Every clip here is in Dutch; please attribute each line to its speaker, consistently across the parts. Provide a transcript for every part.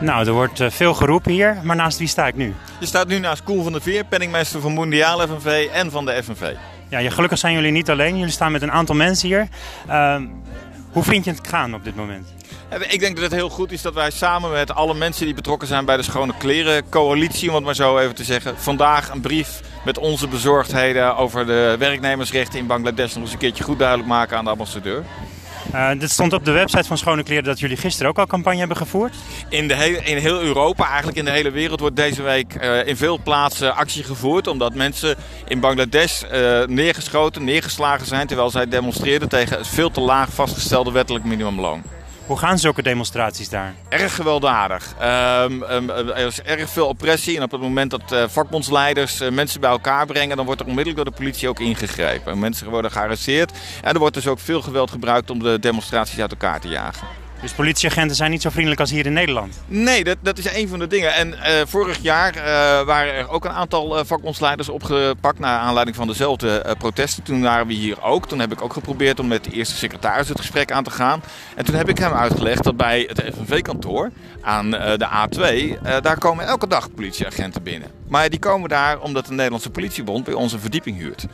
Speaker 1: Nou, er wordt eh, veel geroepen hier, maar naast wie sta ik nu?
Speaker 2: Je staat nu naast Koen van der Veer, penningmeester van Mondiaal FNV en van de FNV.
Speaker 1: Ja, ja, gelukkig zijn jullie niet alleen. Jullie staan met een aantal mensen hier. Ehm, hoe vind je het gaan op dit moment?
Speaker 2: Ik denk dat het heel goed is dat wij samen met alle mensen die betrokken zijn bij de Schone Kleren Coalitie, om het maar zo even te zeggen, vandaag een brief met onze bezorgdheden over de werknemersrechten in Bangladesh nog eens een keertje goed duidelijk maken aan de ambassadeur.
Speaker 1: Eh, dit stond op de website van Schone Kleren dat jullie gisteren ook al campagne hebben gevoerd.
Speaker 2: In, de hele, in heel Europa, eigenlijk in de hele wereld, wordt deze week eh, in veel plaatsen actie gevoerd. Omdat mensen in Bangladesh eh, neergeschoten, neergeslagen zijn terwijl zij demonstreerden tegen het veel te laag vastgestelde wettelijk minimumloon.
Speaker 1: Hoe gaan zulke demonstraties daar?
Speaker 2: Erg gewelddadig. Ehm, ehm, er is erg veel oppressie. En op het moment dat eh, vakbondsleiders eh, mensen bij elkaar brengen, dan wordt er onmiddellijk door de politie ook ingegrepen. Mensen worden gearresteerd. En er wordt dus ook veel geweld gebruikt om de demonstraties uit elkaar te jagen.
Speaker 1: Dus politieagenten zijn niet zo vriendelijk als hier in Nederland.
Speaker 2: Nee, dat, dat is een van de dingen. En eh, vorig jaar eh, waren er ook een aantal eh, vakbondsleiders opgepakt naar aanleiding van dezelfde protesten. Toen waren we hier ook. Toen heb ik ook geprobeerd om met de eerste secretaris het gesprek aan te gaan. En toen heb ik hem uitgelegd dat bij het FNV-kantoor aan de A2, eh, daar komen elke dag politieagenten binnen. Maar die komen daar omdat de Nederlandse politiebond bij ons verdieping huurt.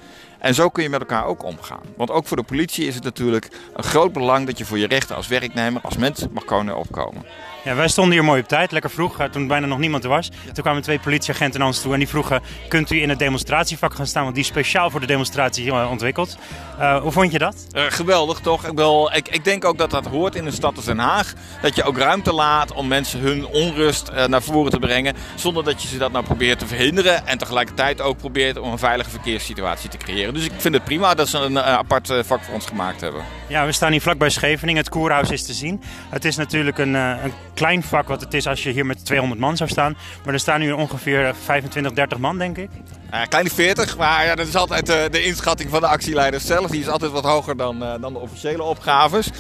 Speaker 2: En zo kun je met elkaar ook omgaan. Want ook voor de politie is het natuurlijk een groot belang dat je voor je rechten als werknemer, als mens mag kunnen opkomen.
Speaker 1: Ja, wij stonden hier mooi op tijd, lekker vroeg, eh, toen bijna nog niemand er was. Toen kwamen twee politieagenten naar ons toe en die vroegen... kunt u in het demonstratievak gaan staan, want die is speciaal voor de demonstratie eh, ontwikkeld. Eh, hoe vond je dat?
Speaker 2: Geweldig toch? Ik, wil, ik, ik denk ook dat dat hoort in een stad als Den Haag. Dat je ook ruimte laat om mensen hun onrust naar voren te brengen. Zonder dat je ze dat nou probeert te verhinderen. En tegelijkertijd ook probeert om een veilige verkeerssituatie te creëren. Dus ik vind het prima dat ze een apart vak voor ons gemaakt hebben.
Speaker 1: Ja, we staan hier vlakbij Scheveningen. Het koerhuis is te zien. Het is natuurlijk een, een klein vak wat het is als je hier met 200 man zou staan. Maar er staan nu ongeveer eh, 25, 30 man, denk ik.
Speaker 2: Uh, kleine 40, maar ja, dat is altijd eh, de inschatting van de actieleiders zelf. Die is altijd wat hoger dan, eh, dan de officiële opgaves.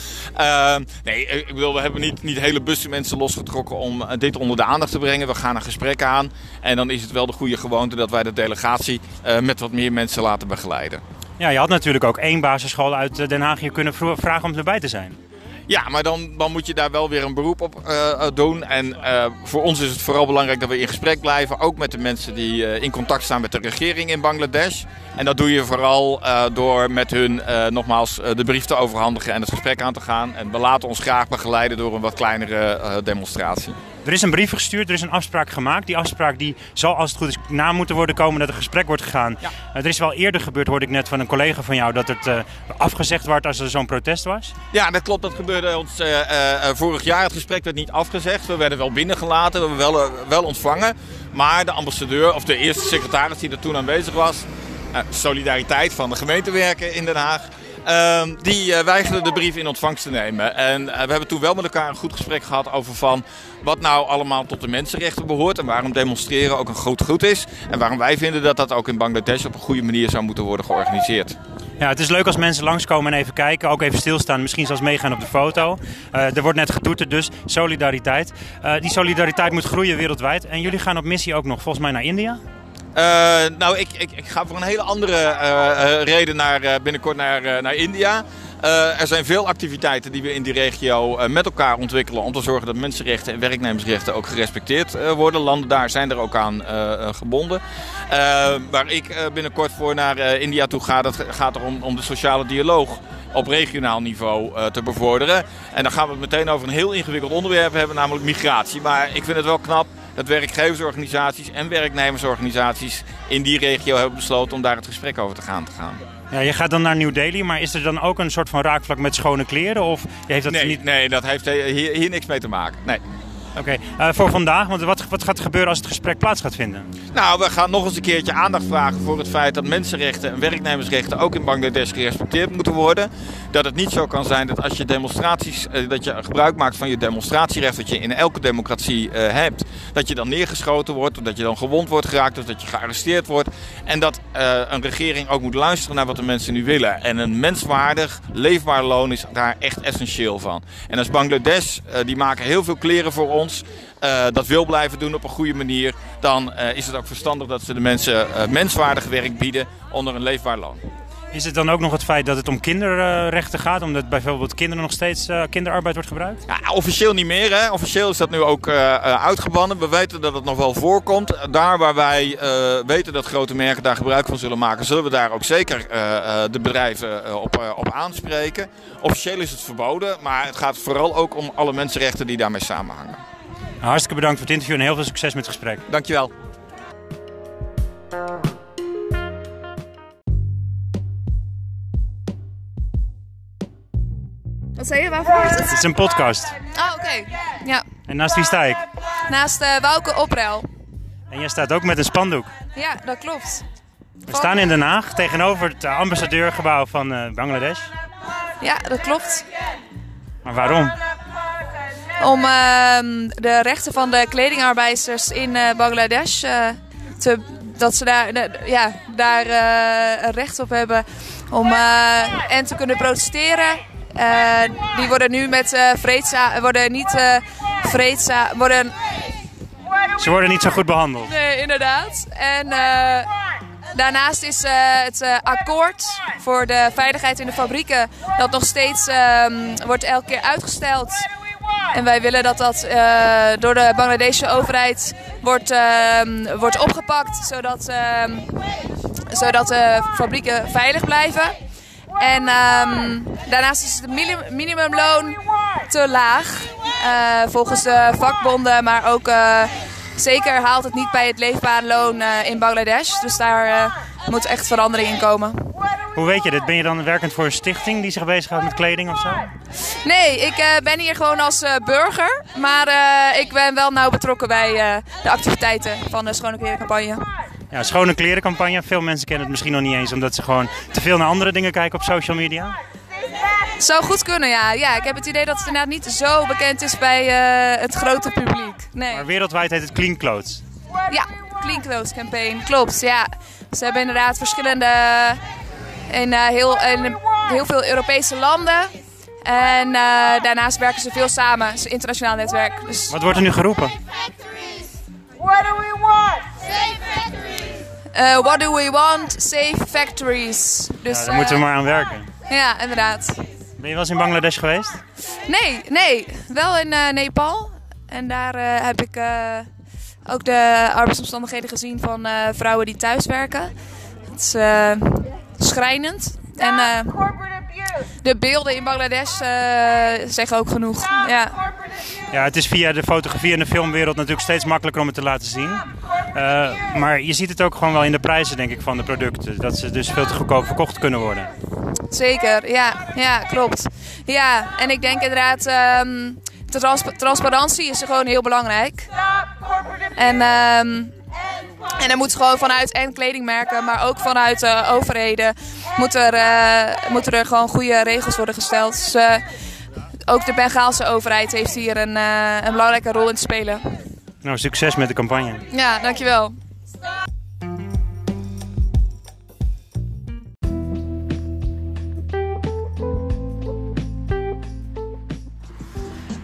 Speaker 2: Uh, nee, ik bedoel, we hebben niet, niet hele bussen mensen losgetrokken om dit onder de aandacht te brengen. We gaan een gesprek aan. En dan is het wel de goede gewoonte dat wij de delegatie met wat meer mensen laten begeleiden.
Speaker 1: Ja, je had natuurlijk ook één basisschool uit Den Haag hier kunnen vragen om erbij te zijn.
Speaker 2: Ja, maar dan, dan moet je daar wel weer een beroep op uh, doen. En uh, voor ons is het vooral belangrijk dat we in gesprek blijven. Ook met de mensen die in contact staan met de regering in Bangladesh. En dat doe je vooral door met hun nogmaals de brief te overhandigen en het gesprek aan te gaan. En we laten ons graag begeleiden door een wat kleinere demonstratie.
Speaker 1: Er is een brief gestuurd, er is een afspraak gemaakt. Die afspraak die zal als het goed is na moeten worden komen dat er gesprek wordt gegaan. Ja. er is wel eerder gebeurd, hoorde ik net van een collega van jou, dat het uh, afgezegd wordt als er zo'n protest was.
Speaker 2: Ja, dat klopt. Dat gebeurde ons uh, vorig jaar. Het gesprek werd niet afgezegd. We werden wel binnengelaten, we werden wel, wel ontvangen. Maar de ambassadeur, of de eerste secretaris die er toen aanwezig was, solidariteit van de gemeentewerken in Den Haag. Uh, die uh, de brief in ontvangst te nemen. En uh, we hebben toen wel met elkaar een goed gesprek gehad over van wat nou allemaal tot de mensenrechten behoort. En waarom demonstreren ook een groot goed is. En waarom wij vinden dat dat ook in Bangladesh op een goede manier zou moeten worden georganiseerd.
Speaker 1: Ja, het is leuk als mensen langskomen en even kijken. Ook even stilstaan, misschien zelfs meegaan op de foto. Uh, er wordt net getoeterd, dus solidariteit. die solidariteit moet groeien wereldwijd. En jullie gaan op missie ook nog volgens mij naar India?
Speaker 2: Uh, nou, ik, ik, ik, ga voor een hele andere uh, reden naar, binnenkort naar, naar India. er zijn veel activiteiten die we in die regio met elkaar ontwikkelen om te zorgen dat mensenrechten en werknemersrechten ook gerespecteerd worden. Landen daar zijn er ook aan gebonden. waar ik binnenkort voor naar India toe ga, dat gaat er om, de sociale dialoog op regionaal niveau te bevorderen. En dan gaan we het meteen over een heel ingewikkeld onderwerp hebben, namelijk migratie. Maar ik vind het wel knap dat werkgeversorganisaties en werknemersorganisaties in die regio hebben besloten om daar het gesprek over te gaan. Te gaan.
Speaker 1: Ja, je gaat dan naar New Delhi, maar is er dan ook een soort van raakvlak met schone kleren? Of heeft dat
Speaker 2: nee,
Speaker 1: niet...
Speaker 2: nee, dat heeft hier, hier niks mee te maken. Nee.
Speaker 1: Oké, uh, voor vandaag, want wat, wat gaat er gebeuren als het gesprek plaats gaat vinden?
Speaker 2: Nou, we gaan nog eens een keertje aandacht vragen voor het feit dat mensenrechten en werknemersrechten ook in Bangladesh gerespecteerd moeten worden. Dat het niet zo kan zijn dat als je demonstraties, uh, dat je gebruik maakt van je demonstratierecht dat je in elke democratie uh, hebt, dat je dan neergeschoten wordt, of dat je dan gewond wordt geraakt, of dat je gearresteerd wordt. En dat een regering ook moet luisteren naar wat de mensen nu willen. En een menswaardig, leefbaar loon is daar echt essentieel van. En als Bangladesh, die maken heel veel kleren voor ons. Uh, dat wil blijven doen op een goede manier, dan uh, is het ook verstandig dat ze de mensen uh, menswaardig werk bieden onder een leefbaar loon.
Speaker 1: Is het dan ook nog het feit dat het om kinderrechten gaat? Omdat bijvoorbeeld kinderen nog steeds uh, kinderarbeid wordt gebruikt?
Speaker 2: Ja, officieel niet meer. Hè. Officieel is dat nu ook uh, uitgebannen. We weten dat het nog wel voorkomt. Daar waar wij uh, weten dat grote merken daar gebruik van zullen maken, zullen we daar ook zeker de bedrijven op, op aanspreken. Officieel is het verboden, maar het gaat vooral ook om alle mensenrechten die daarmee samenhangen.
Speaker 1: Hartstikke bedankt voor het interview en heel veel succes met het gesprek.
Speaker 2: Dankjewel.
Speaker 3: Wat zei je? Waarvoor is het?
Speaker 1: Het is een podcast.
Speaker 3: Ah, oké. Ja.
Speaker 1: En naast wie sta ik?
Speaker 3: Naast uh, Wouke Oprel.
Speaker 1: En jij staat ook met een spandoek.
Speaker 3: Ja, dat klopt.
Speaker 1: We staan in Den Haag tegenover het ambassadeurgebouw van uh, Bangladesh.
Speaker 3: Ja, dat klopt.
Speaker 1: Maar waarom?
Speaker 3: Om uh, de rechten van de kledingarbeiders in uh, Bangladesh te, dat ze daar, ja, daar recht op hebben om en te kunnen protesteren die worden nu met vreedzaam, worden niet vreedzaam, worden...
Speaker 1: Ze worden niet zo goed behandeld.
Speaker 3: Nee, inderdaad. En daarnaast is het akkoord voor de veiligheid in de fabrieken, dat nog steeds um, wordt elke keer uitgesteld. En wij willen dat dat door de Bangladesische overheid wordt, uh, wordt opgepakt, zodat, uh, zodat de fabrieken veilig blijven. En um, daarnaast is het minimumloon te laag. Uh, volgens de vakbonden, maar ook uh, zeker haalt het niet bij het leefbare loon uh, in Bangladesh. Dus daar moet echt verandering in komen.
Speaker 1: Hoe weet je dit? Ben je dan werkend voor een stichting die zich bezighoudt met kleding of zo?
Speaker 3: Nee, ik ben hier gewoon als burger. Maar ik ben wel nauw betrokken bij de activiteiten van de Schone Klerencampagne
Speaker 1: ja, schone klerencampagne. Veel mensen kennen het misschien nog niet eens omdat ze gewoon te veel naar andere dingen kijken op social media.
Speaker 3: Zou goed kunnen, ja. ja. Ik heb het idee dat het inderdaad niet zo bekend is bij het grote publiek. Nee.
Speaker 1: Maar wereldwijd heet het Clean Clothes.
Speaker 3: Ja, Clean Clothes Campaign, klopt. Ja. Ze hebben inderdaad verschillende in, uh, heel, in heel veel Europese landen. En uh, daarnaast werken ze veel samen. Het is een internationaal netwerk. Dus...
Speaker 1: Wat wordt er nu geroepen?
Speaker 4: What do we want? Safe
Speaker 3: Uh, what do we want? Safe factories.
Speaker 1: Dus, ja, daar moeten we maar aan werken.
Speaker 3: Ja, inderdaad.
Speaker 1: Ben je wel eens in Bangladesh geweest?
Speaker 3: Nee, nee. Wel in uh, Nepal. En daar uh, heb ik ook de arbeidsomstandigheden gezien van vrouwen die thuis werken. Het is schrijnend. En de beelden in Bangladesh zeggen ook genoeg. Ja.
Speaker 1: ja, het is via de fotografie en de filmwereld natuurlijk steeds makkelijker om het te laten zien. Uh, maar je ziet het ook gewoon wel in de prijzen, denk ik, van de producten. Dat ze dus veel te goedkoop verkocht kunnen worden.
Speaker 3: Zeker, ja, ja klopt. Ja, en ik denk inderdaad, um, trans transparantie is gewoon heel belangrijk. En, um, en er moet gewoon vanuit en kledingmerken, maar ook vanuit uh, overheden, moet er, uh, moeten er gewoon goede regels worden gesteld. Dus, uh, ook de Bengaalse overheid heeft hier een, een belangrijke rol in te spelen.
Speaker 1: Nou, succes met de campagne.
Speaker 3: Ja, dankjewel.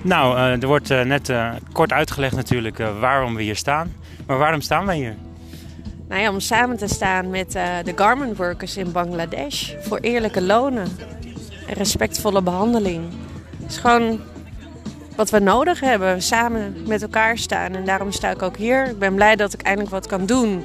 Speaker 1: Nou, er wordt net kort uitgelegd natuurlijk waarom we hier staan. Maar waarom staan wij hier?
Speaker 5: Nou ja, om samen te staan met de garment workers in Bangladesh voor eerlijke lonen en respectvolle behandeling. Het is gewoon wat we nodig hebben. Samen met elkaar staan. En daarom sta ik ook hier. Ik ben blij dat ik eindelijk wat kan doen.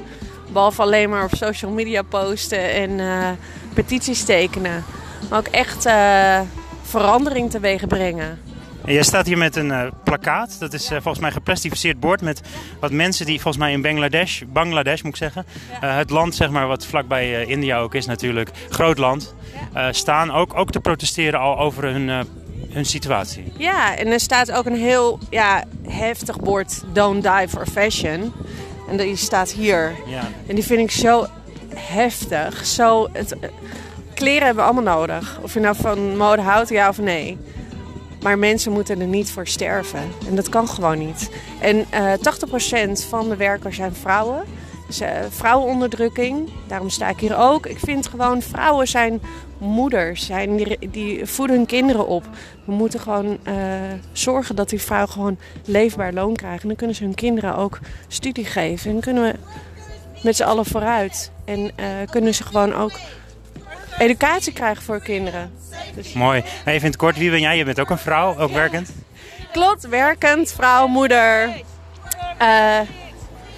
Speaker 5: Behalve alleen maar op social media posten en uh, petities tekenen. Maar ook echt uh, verandering teweeg brengen.
Speaker 1: En jij staat hier met een uh, plakkaat. Dat is uh, volgens mij een geplastificeerd bord met wat mensen die volgens mij in Bangladesh, Bangladesh moet ik zeggen, uh, het land zeg maar wat vlakbij India ook is natuurlijk, groot land, staan ook, ook te protesteren al over hun hun situatie.
Speaker 5: Ja, en er staat ook een heel ja, heftig bord Don't Die for Fashion. En die staat hier. Ja. En die vind ik zo heftig. Zo, het, kleren hebben we allemaal nodig. Of je nou van mode houdt, ja of nee. Maar mensen moeten er niet voor sterven. En dat kan gewoon niet. En uh, eh, 80% van de werkers zijn vrouwen. Dus, uh, vrouwenonderdrukking. Daarom sta ik hier ook. Ik vind gewoon vrouwen zijn moeders zijn, die, die voeden hun kinderen op. We moeten gewoon uh, zorgen dat die vrouwen gewoon leefbaar loon krijgen. En dan kunnen ze hun kinderen ook studie geven. En kunnen we met z'n allen vooruit. En kunnen ze gewoon ook educatie krijgen voor kinderen.
Speaker 1: Dus... Mooi. Even in het kort, wie ben jij? Je bent ook een vrouw, ook werkend?
Speaker 5: Klopt, werkend, vrouw, moeder. Uh,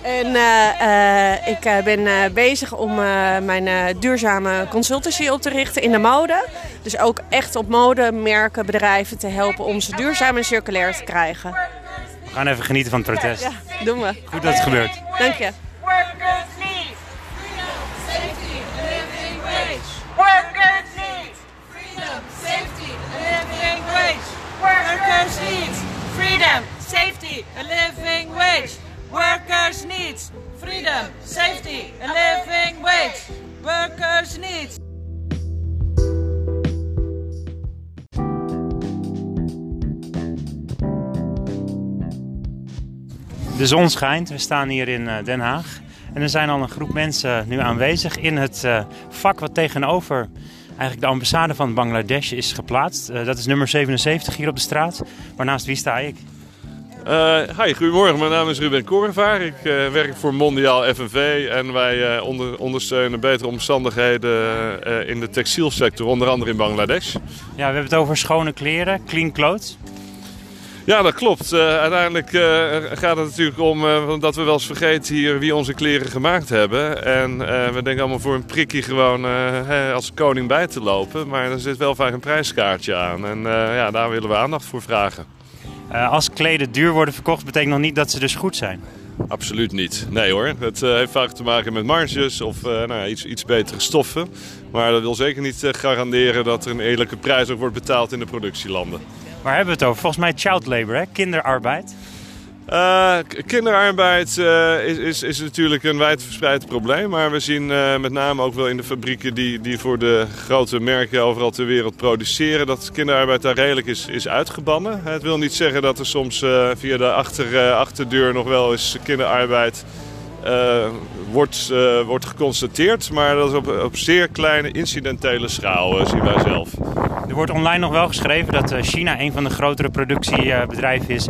Speaker 5: en uh, ik ben bezig om mijn duurzame consultancy op te richten in de mode. Dus ook echt op modemerken, bedrijven te helpen om ze duurzaam en circulair te krijgen.
Speaker 1: We gaan even genieten van het protest.
Speaker 5: Ja, doen we.
Speaker 1: Goed dat het gebeurt.
Speaker 5: Dank je.
Speaker 4: A living wage. Workers need freedom, safety, a living wage. Workers need.
Speaker 1: De zon schijnt, we staan hier in eh, Den Haag. En er zijn al een groep mensen nu aanwezig in het eh, vak wat tegenover eigenlijk de ambassade van Bangladesh is geplaatst. Uh, dat is nummer 77 hier op de straat. Waarnaast wie sta ik?
Speaker 6: Uh, hi, goedemorgen. Mijn naam is Ruben Korenvaar. Ik uh, werk voor Mondiaal FNV en wij onder, ondersteunen betere omstandigheden in de textielsector, onder andere in Bangladesh. Ja,
Speaker 1: we hebben het over schone kleren, clean clothes.
Speaker 6: Ja, dat klopt. Uiteindelijk gaat het natuurlijk om dat we wel eens vergeten hier wie onze kleren gemaakt hebben. En we denken allemaal voor een prikkie gewoon als koning bij te lopen. Maar er zit wel vaak een prijskaartje aan. En ja, daar willen we aandacht voor vragen.
Speaker 1: Als kleden duur worden verkocht, betekent nog niet dat ze dus goed zijn?
Speaker 6: Absoluut niet. Nee hoor. Het heeft vaak te maken met marges of nou, iets, iets betere stoffen. Maar dat wil zeker niet garanderen dat er een eerlijke prijs ook wordt betaald in de productielanden.
Speaker 1: Waar hebben we het over? Volgens mij child labor, hè? kinderarbeid.
Speaker 6: Uh, kinderarbeid uh, is, is, is natuurlijk een wijdverspreid probleem. Maar we zien uh, met name ook wel in de fabrieken die, die voor de grote merken overal ter wereld produceren... dat kinderarbeid daar redelijk is, is uitgebannen. Het wil niet zeggen dat er soms via de achter, achterdeur nog wel eens kinderarbeid wordt, wordt geconstateerd. Maar dat is op, op zeer kleine incidentele schaal, zien wij zelf.
Speaker 1: Er wordt online nog wel geschreven dat eh, China een van de grotere productiebedrijven is.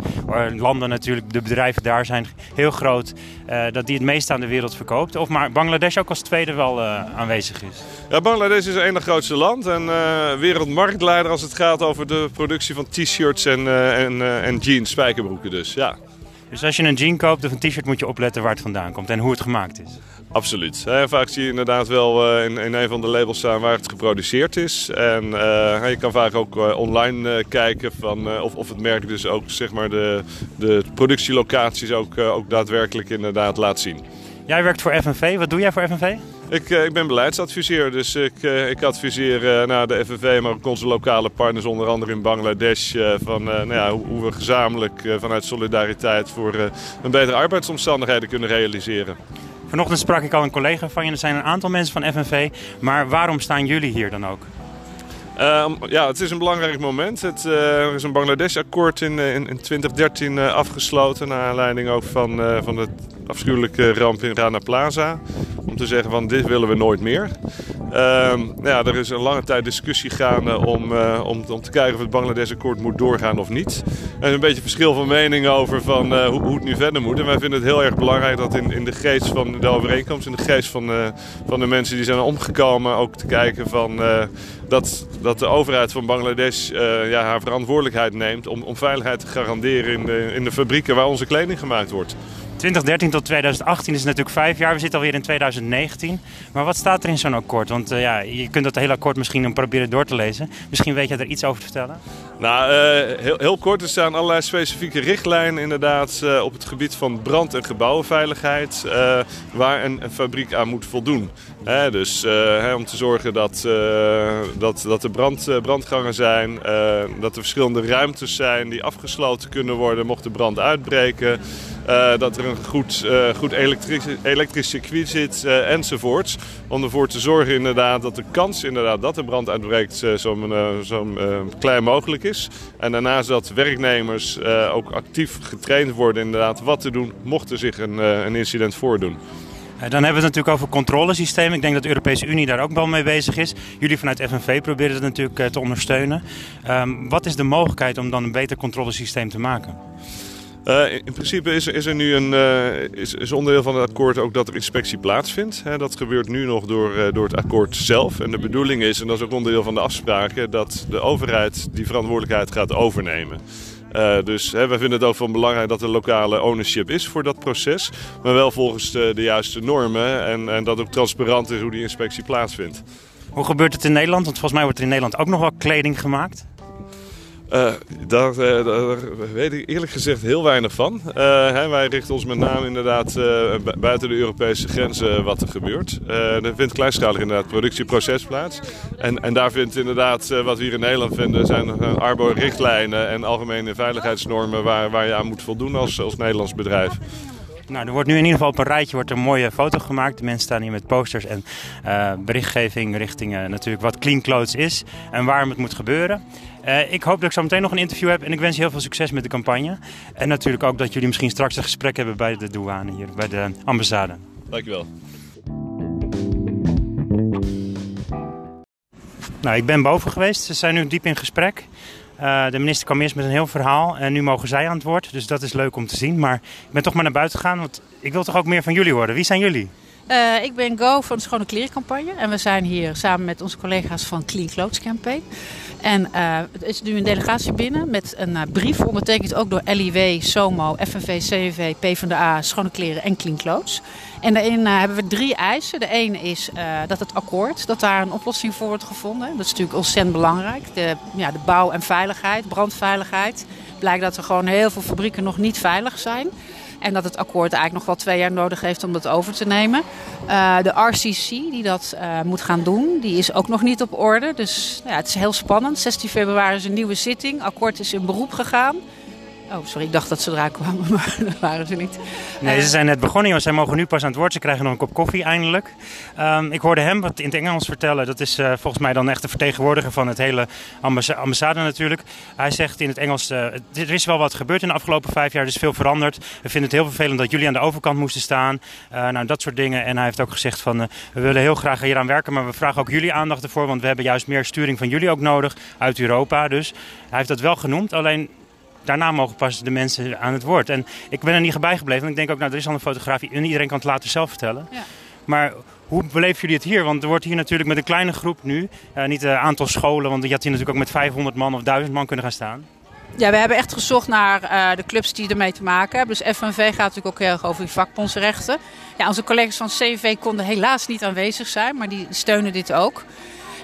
Speaker 1: Landen natuurlijk, de bedrijven daar zijn heel groot. Eh, dat die het meeste aan de wereld verkoopt. Of maar Bangladesh ook als tweede wel eh, aanwezig is.
Speaker 6: Ja, Bangladesh is het ene grootste land. En wereldmarktleider als het gaat over de productie van t-shirts en, en, en jeans, spijkerbroeken dus. Ja.
Speaker 1: Dus als je een jean koopt of een t-shirt moet je opletten waar het vandaan komt en hoe het gemaakt is.
Speaker 6: Absoluut. vaak zie je inderdaad wel in, in, een van de labels staan waar het geproduceerd is. En je kan vaak ook online kijken van, of, of het merk dus ook zeg maar, de, de productielocaties ook, ook daadwerkelijk inderdaad laat zien.
Speaker 1: Jij werkt voor FNV. Wat doe jij voor FNV?
Speaker 6: Ik, ik ben beleidsadviseur, dus ik, ik adviseer naar de FNV, maar ook onze lokale partners, onder andere in Bangladesh, van nou ja, hoe we gezamenlijk vanuit solidariteit voor een betere arbeidsomstandigheden kunnen realiseren.
Speaker 1: Vanochtend sprak ik al een collega van je. Er zijn een aantal mensen van FNV. Maar waarom staan jullie hier dan ook?
Speaker 6: Ja, het is een belangrijk moment. Het, uh, er is een Bangladesh-akkoord in, in, in, 2013 uh, afgesloten. Naar aanleiding ook van, uh, van de afschuwelijke ramp in Rana Plaza. Om te zeggen van dit willen we nooit meer. Ehm, ja, er is een lange tijd discussie gaande om, om, om te kijken of het Bangladesh-akkoord moet doorgaan of niet. Er is een beetje verschil van mening over van, hoe, hoe, het nu verder moet. En wij vinden het heel erg belangrijk dat in, in de geest van de overeenkomst, in de geest van, van de mensen die zijn omgekomen, ook te kijken van dat, dat de overheid van Bangladesh ja, haar verantwoordelijkheid neemt om, om veiligheid te garanderen in de, in de fabrieken waar onze kleding gemaakt wordt.
Speaker 1: 2013 tot 2018 is natuurlijk vijf jaar. We zitten alweer in 2019. Maar wat staat er in zo'n akkoord? Want uh, ja, je kunt dat hele akkoord misschien proberen door te lezen. Misschien weet je er iets over te vertellen?
Speaker 6: Nou, uh, heel, heel, kort. Er staan allerlei specifieke richtlijnen inderdaad uh, op het gebied van brand- en gebouwenveiligheid. waar een, een, fabriek aan moet voldoen. Dus om te zorgen dat, dat, dat er brand, brandgangen zijn. dat er verschillende ruimtes zijn die afgesloten kunnen worden mocht de brand uitbreken. Dat er een goed, uh, goed elektrisch, elektrisch circuit zit uh, enzovoorts. Om ervoor te zorgen inderdaad dat de kans inderdaad dat de brand uitbreekt zo, zo klein mogelijk is. En daarnaast dat werknemers ook actief getraind worden inderdaad wat te doen mocht er zich een, een incident voordoen.
Speaker 1: Dan hebben we het natuurlijk over controlesystemen. Ik denk dat de Europese Unie daar ook wel mee bezig is. Jullie vanuit FNV proberen het natuurlijk te ondersteunen. Um, wat is de mogelijkheid om dan een beter controlesysteem te maken?
Speaker 6: Uh, in principe is, is er nu een uh, is, onderdeel van het akkoord ook dat er inspectie plaatsvindt. Dat gebeurt nu nog door, uh, door het akkoord zelf. En de bedoeling is, en dat is ook onderdeel van de afspraken, dat de overheid die verantwoordelijkheid gaat overnemen. dus hè, wij vinden het ook van belangrijk dat er lokale ownership is voor dat proces. Maar wel volgens de, de juiste normen en, en dat ook transparant is hoe die inspectie plaatsvindt.
Speaker 1: Hoe gebeurt het in Nederland? Want volgens mij wordt er in Nederland ook nog wel kleding gemaakt.
Speaker 6: Uh, daar, uh, daar, weet ik eerlijk gezegd heel weinig van. Uh, hè, wij richten ons met name inderdaad buiten de Europese grenzen wat er gebeurt. er vindt kleinschalig inderdaad productieproces plaats. En, en daar vindt inderdaad wat we hier in Nederland vinden zijn Arbo-richtlijnen en algemene veiligheidsnormen waar, waar je aan moet voldoen als, als Nederlands bedrijf.
Speaker 1: Nou, er wordt nu in ieder geval op een rijtje wordt een mooie foto gemaakt. De mensen staan hier met posters en uh, berichtgeving richting natuurlijk wat Clean Clothes is en waarom het moet gebeuren. Uh, ik hoop dat ik zo meteen nog een interview heb en ik wens je heel veel succes met de campagne. En natuurlijk ook dat jullie misschien straks een gesprek hebben bij de douane hier, bij de ambassade.
Speaker 6: Dankjewel.
Speaker 1: Nou, ik ben boven geweest. Ze zijn nu diep in gesprek. Uh, de minister kwam eerst met een heel verhaal en nu mogen zij aan het woord. Dus dat is leuk om te zien. Maar ik ben toch maar naar buiten gegaan, want ik wil toch ook meer van jullie horen. Wie zijn jullie?
Speaker 7: Uh, ik ben Go van de Schone Klerencampagne. En we zijn hier samen met onze collega's van Clean Clothes Campaign. En er is nu een delegatie binnen met een uh, brief ondertekend ook door LIW, SOMO, FNV, CNV, PvdA, Schone Kleren en Clean Clothes. En daarin hebben we drie eisen. De ene is dat het akkoord, dat daar een oplossing voor wordt gevonden. Dat is natuurlijk ontzettend belangrijk. De, ja, de bouw en veiligheid, brandveiligheid. Blijkt dat er gewoon heel veel fabrieken nog niet veilig zijn. En dat het akkoord eigenlijk nog wel twee jaar nodig heeft om dat over te nemen. Uh, de RCC die dat uh, moet gaan doen, die is ook nog niet op orde. Dus ja, het is heel spannend. 16 februari is een nieuwe zitting. Akkoord is in beroep gegaan. Oh, sorry, ik dacht dat ze eruit kwamen, maar dat waren ze niet.
Speaker 1: Nee, ze zijn net begonnen, jongens. Zij mogen nu pas aan het woord. Ze krijgen nog een kop koffie eindelijk. Um, ik hoorde hem wat in het Engels vertellen. Dat is uh, volgens mij dan echt de vertegenwoordiger van het hele ambassade, ambassade natuurlijk. Hij zegt in het Engels, uh, er is wel wat gebeurd in de afgelopen vijf jaar. Er is veel veranderd. We vinden het heel vervelend dat jullie aan de overkant moesten staan. Uh, nou, dat soort dingen. En hij heeft ook gezegd van, we willen heel graag hier aan werken. Maar we vragen ook jullie aandacht ervoor. Want we hebben juist meer sturing van jullie ook nodig. Uit Europa dus. Hij heeft dat wel genoemd. Alleen daarna mogen pas de mensen aan het woord. En ik ben er niet bij gebleven. En ik denk ook, nou, er is al een fotografie en iedereen kan het later zelf vertellen. Ja. Maar hoe beleven jullie het hier? Want er wordt hier natuurlijk met een kleine groep nu, uh, niet een aantal scholen, want je had hier natuurlijk ook met 500 man of 1000 man kunnen gaan staan.
Speaker 7: Ja, we hebben echt gezocht naar uh, de clubs die ermee te maken hebben. Dus FNV gaat natuurlijk ook heel erg over die vakbondsrechten. Ja, onze collega's van CV konden helaas niet aanwezig zijn, maar die steunen dit ook.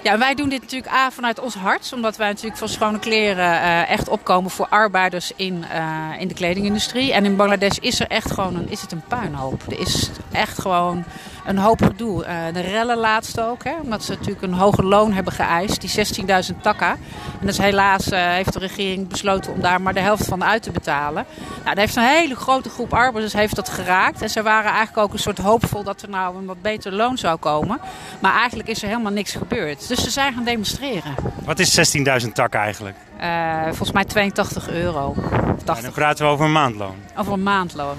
Speaker 7: Ja, wij doen dit natuurlijk A vanuit ons hart. Omdat wij natuurlijk van schone kleren uh, echt opkomen voor arbeiders in, uh, in de kledingindustrie. En in Bangladesh is er echt gewoon is het een puinhoop. Er is echt gewoon een hoop gedoe. Uh, de rellen laatst ook, hè, omdat ze natuurlijk een hoger loon hebben geëist, die 16.000 takka. En dus helaas uh, heeft de regering besloten om daar maar de helft van uit te betalen. Nou, daar heeft een hele grote groep arbeiders heeft dat geraakt. En ze waren eigenlijk ook een soort hoopvol dat er nou een wat beter loon zou komen. Maar eigenlijk is er helemaal niks gebeurd. Dus ze zijn gaan demonstreren.
Speaker 1: Wat is 16.000 takka eigenlijk?
Speaker 7: Uh, volgens mij 82 euro. 80.
Speaker 1: Ja, dan praten we over een maandloon.
Speaker 7: Over een maandloon.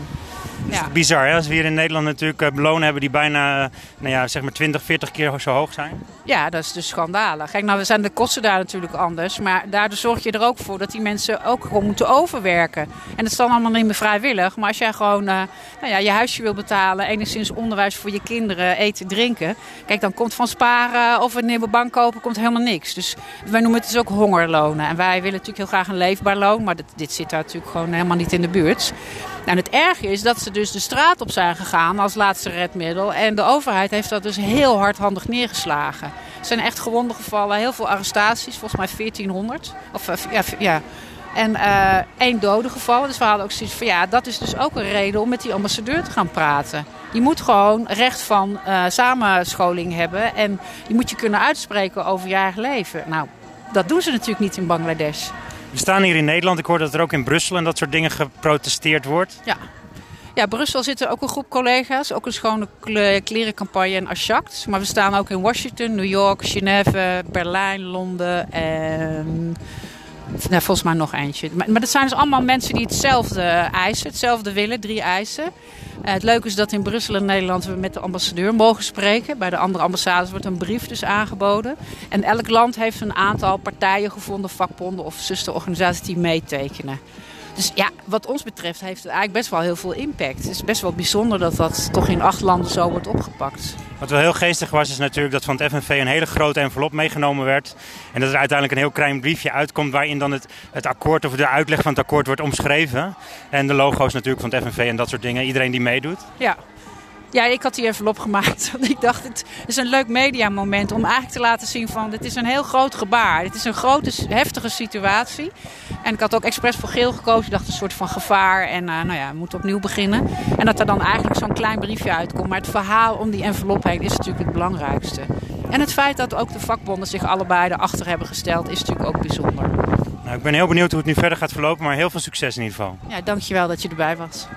Speaker 1: Ja. is bizar hè? als we hier in Nederland natuurlijk uh, lonen hebben die bijna uh, nou ja, zeg maar 20, 40 keer zo hoog zijn.
Speaker 7: Ja, dat is dus schandalig. Kijk, nou, we zijn de kosten daar natuurlijk anders. Maar daardoor zorg je er ook voor dat die mensen ook gewoon moeten overwerken. En dat is dan allemaal niet meer vrijwillig. Maar als jij gewoon uh, nou ja, je huisje wil betalen, enigszins onderwijs voor je kinderen, eten, drinken. Kijk, dan komt van sparen of een nieuwe bank kopen, komt helemaal niks. Dus wij noemen het dus ook hongerlonen. En wij willen natuurlijk heel graag een leefbaar loon. Maar dit, dit zit daar natuurlijk gewoon helemaal niet in de buurt. Nou, het erge is dat ze dus de straat op zijn gegaan als laatste redmiddel. En de overheid heeft dat dus heel hardhandig neergeslagen. Er zijn echt gewonden gevallen, heel veel arrestaties, volgens mij 1400. Of, ja, ja. En uh, één dode gevallen. Dus we hadden ook zoiets van ja, dat is dus ook een reden om met die ambassadeur te gaan praten. Je moet gewoon recht van uh, samenscholing hebben. En je moet je kunnen uitspreken over je eigen leven. Nou, dat doen ze natuurlijk niet in Bangladesh.
Speaker 1: We staan hier in Nederland. Ik hoor dat er ook in Brussel en dat soort dingen geprotesteerd wordt.
Speaker 7: Ja. Ja, Brussel zit er ook een groep collega's. Ook een schone klerencampagne en Asjact. Maar we staan ook in Washington, New York, Genève, Berlijn, Londen en... Nou, volgens mij nog eentje. Maar, maar dat zijn dus allemaal mensen die hetzelfde eisen, hetzelfde willen, drie eisen. Uh, het leuke is dat in Brussel en Nederland we met de ambassadeur mogen spreken. Bij de andere ambassades wordt een brief dus aangeboden. En elk land heeft een aantal partijen gevonden, vakbonden of zusterorganisaties die meetekenen. Dus ja, wat ons betreft heeft het eigenlijk best wel heel veel impact. Het is best wel bijzonder dat dat toch in acht landen zo wordt opgepakt.
Speaker 1: Wat wel heel geestig was, is natuurlijk dat van het FNV een hele grote envelop meegenomen werd. En dat er uiteindelijk een heel klein briefje uitkomt waarin dan het, het akkoord of de uitleg van het akkoord wordt omschreven. En de logo's natuurlijk van het FNV en dat soort dingen. Iedereen die meedoet.
Speaker 7: Ja, ja, ik had die envelop gemaakt. Want ik dacht, het is een leuk mediamoment om eigenlijk te laten zien van... dit is een heel groot gebaar. Dit is een grote, heftige situatie. En ik had ook expres voor geel gekozen. Ik dacht, een soort van gevaar. En uh, nou ja, we moeten opnieuw beginnen. En dat er dan eigenlijk zo'n klein briefje uitkomt. Maar het verhaal om die envelop heen is natuurlijk het belangrijkste. En het feit dat ook de vakbonden zich allebei erachter hebben gesteld... is natuurlijk ook bijzonder.
Speaker 1: Nou, ik ben heel benieuwd hoe het nu verder gaat verlopen. Maar heel veel succes in ieder geval.
Speaker 7: Ja, dankjewel dat je erbij was.